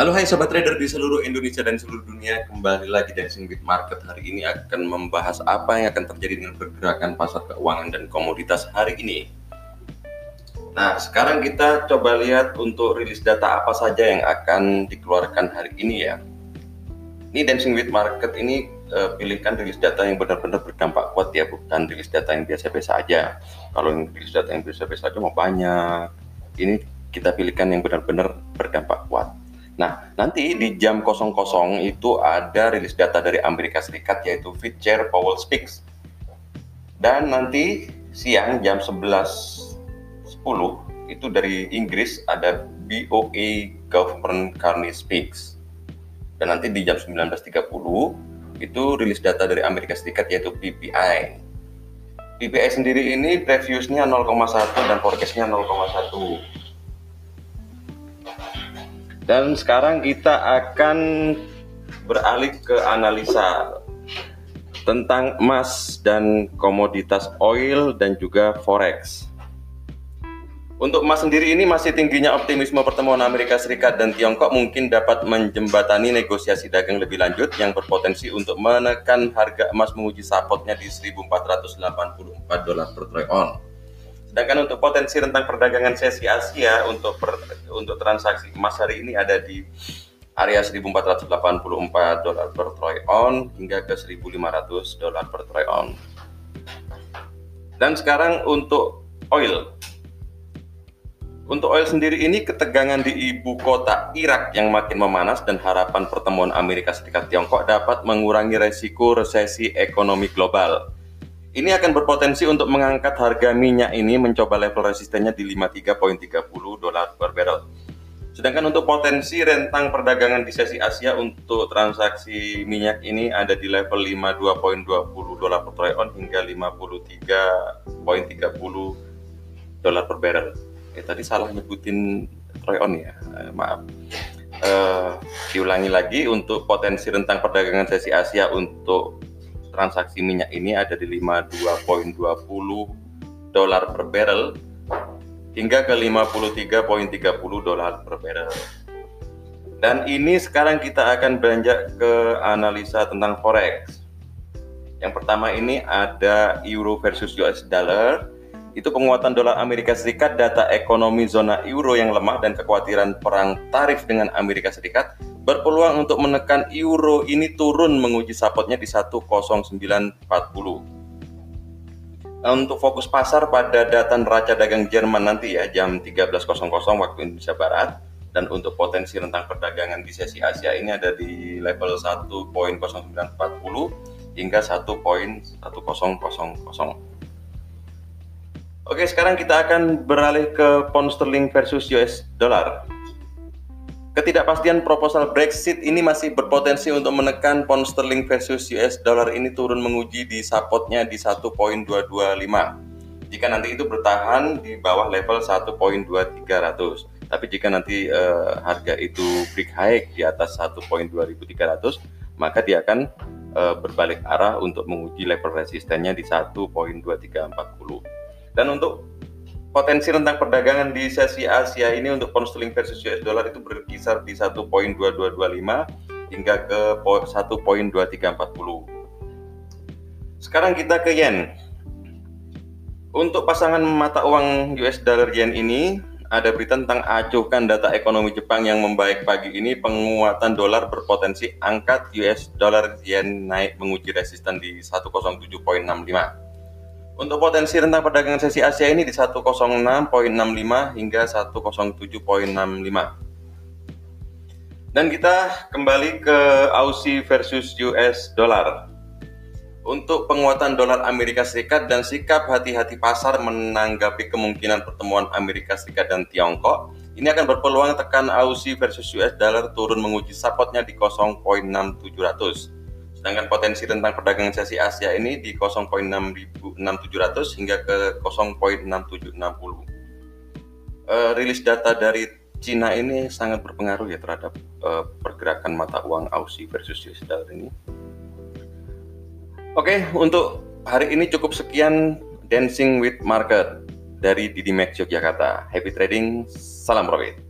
Halo hai sobat trader di seluruh Indonesia dan seluruh dunia. Kembali lagi Dancing with Market. Hari ini akan membahas apa yang akan terjadi dengan pergerakan pasar keuangan dan komoditas hari ini. Nah sekarang kita coba lihat untuk rilis data apa saja yang akan dikeluarkan hari ini ya. Ini Dancing with Market ini uh, pilihkan rilis data yang benar-benar berdampak kuat ya Bukan rilis data yang biasa-biasa aja. Kalau rilis data yang biasa-biasa aja mau banyak. Ini kita pilihkan yang benar-benar berdampak kuat Nah, nanti di jam 00 itu ada rilis data dari Amerika Serikat yaitu Fed Chair Powell Speaks. Dan nanti siang jam 11.10 itu dari Inggris ada BOA Government Carney Speaks. Dan nanti di jam 19.30 itu rilis data dari Amerika Serikat yaitu PPI. PPI sendiri ini previousnya 0,1 dan forecastnya 0,1 dan sekarang kita akan beralih ke analisa tentang emas dan komoditas oil dan juga forex. Untuk emas sendiri ini masih tingginya optimisme pertemuan Amerika Serikat dan Tiongkok mungkin dapat menjembatani negosiasi dagang lebih lanjut yang berpotensi untuk menekan harga emas menguji sapotnya di 1484 dolar per troy ounce. Sedangkan untuk potensi rentang perdagangan sesi Asia untuk per, untuk transaksi emas hari ini ada di area 1484 dolar per troy ounce hingga ke 1500 dolar per troy ounce. Dan sekarang untuk oil. Untuk oil sendiri ini ketegangan di ibu kota Irak yang makin memanas dan harapan pertemuan Amerika Serikat Tiongkok dapat mengurangi resiko resesi ekonomi global. Ini akan berpotensi untuk mengangkat harga minyak ini mencoba level resistennya di 53.30 dolar per barrel. Sedangkan untuk potensi rentang perdagangan di sesi Asia untuk transaksi minyak ini ada di level 52.20 dolar per troy ounce hingga 53.30 dolar per barrel. Eh tadi salah nyebutin troy ounce ya, eh, maaf. Uh, diulangi lagi untuk potensi rentang perdagangan sesi Asia untuk transaksi minyak ini ada di 52.20 dolar per barrel hingga ke 53.30 dolar per barrel. Dan ini sekarang kita akan beranjak ke analisa tentang forex. Yang pertama ini ada euro versus US dollar. Itu penguatan dolar Amerika Serikat, data ekonomi zona euro yang lemah dan kekhawatiran perang tarif dengan Amerika Serikat berpeluang untuk menekan euro ini turun menguji supportnya di 10940. Nah, untuk fokus pasar pada data neraca dagang Jerman nanti ya jam 13.00 waktu Indonesia Barat dan untuk potensi rentang perdagangan di sesi Asia ini ada di level 1.0940 hingga 1.1000. Oke, sekarang kita akan beralih ke pound sterling versus US dollar. Ketidakpastian proposal Brexit ini masih berpotensi untuk menekan pound sterling versus US dollar ini turun menguji di supportnya di 1.225. Jika nanti itu bertahan di bawah level 1.2300. Tapi jika nanti uh, harga itu break high di atas 1.2300, maka dia akan uh, berbalik arah untuk menguji level resistennya di 1.2340. Dan untuk potensi rentang perdagangan di sesi Asia ini untuk pound sterling versus US dollar itu berkisar di 1.2225 hingga ke 1.2340. Sekarang kita ke yen. Untuk pasangan mata uang US dollar yen ini ada berita tentang acuhkan data ekonomi Jepang yang membaik pagi ini penguatan dolar berpotensi angkat US dollar yen naik menguji resisten di 107.65. Untuk potensi rentang perdagangan sesi Asia ini di 106.65 hingga 107.65. Dan kita kembali ke Aussie versus US dollar. Untuk penguatan dolar Amerika Serikat dan sikap hati-hati pasar menanggapi kemungkinan pertemuan Amerika Serikat dan Tiongkok, ini akan berpeluang tekan Aussie versus US dollar turun menguji supportnya di 0.6700 Sedangkan potensi rentang perdagangan sesi Asia ini di 0.6700 hingga ke 0.6760. Uh, rilis data dari Cina ini sangat berpengaruh ya terhadap uh, pergerakan mata uang Aussie versus US dollar ini. Oke, okay, untuk hari ini cukup sekian Dancing with Market dari Didi Max Yogyakarta. Happy trading, salam profit.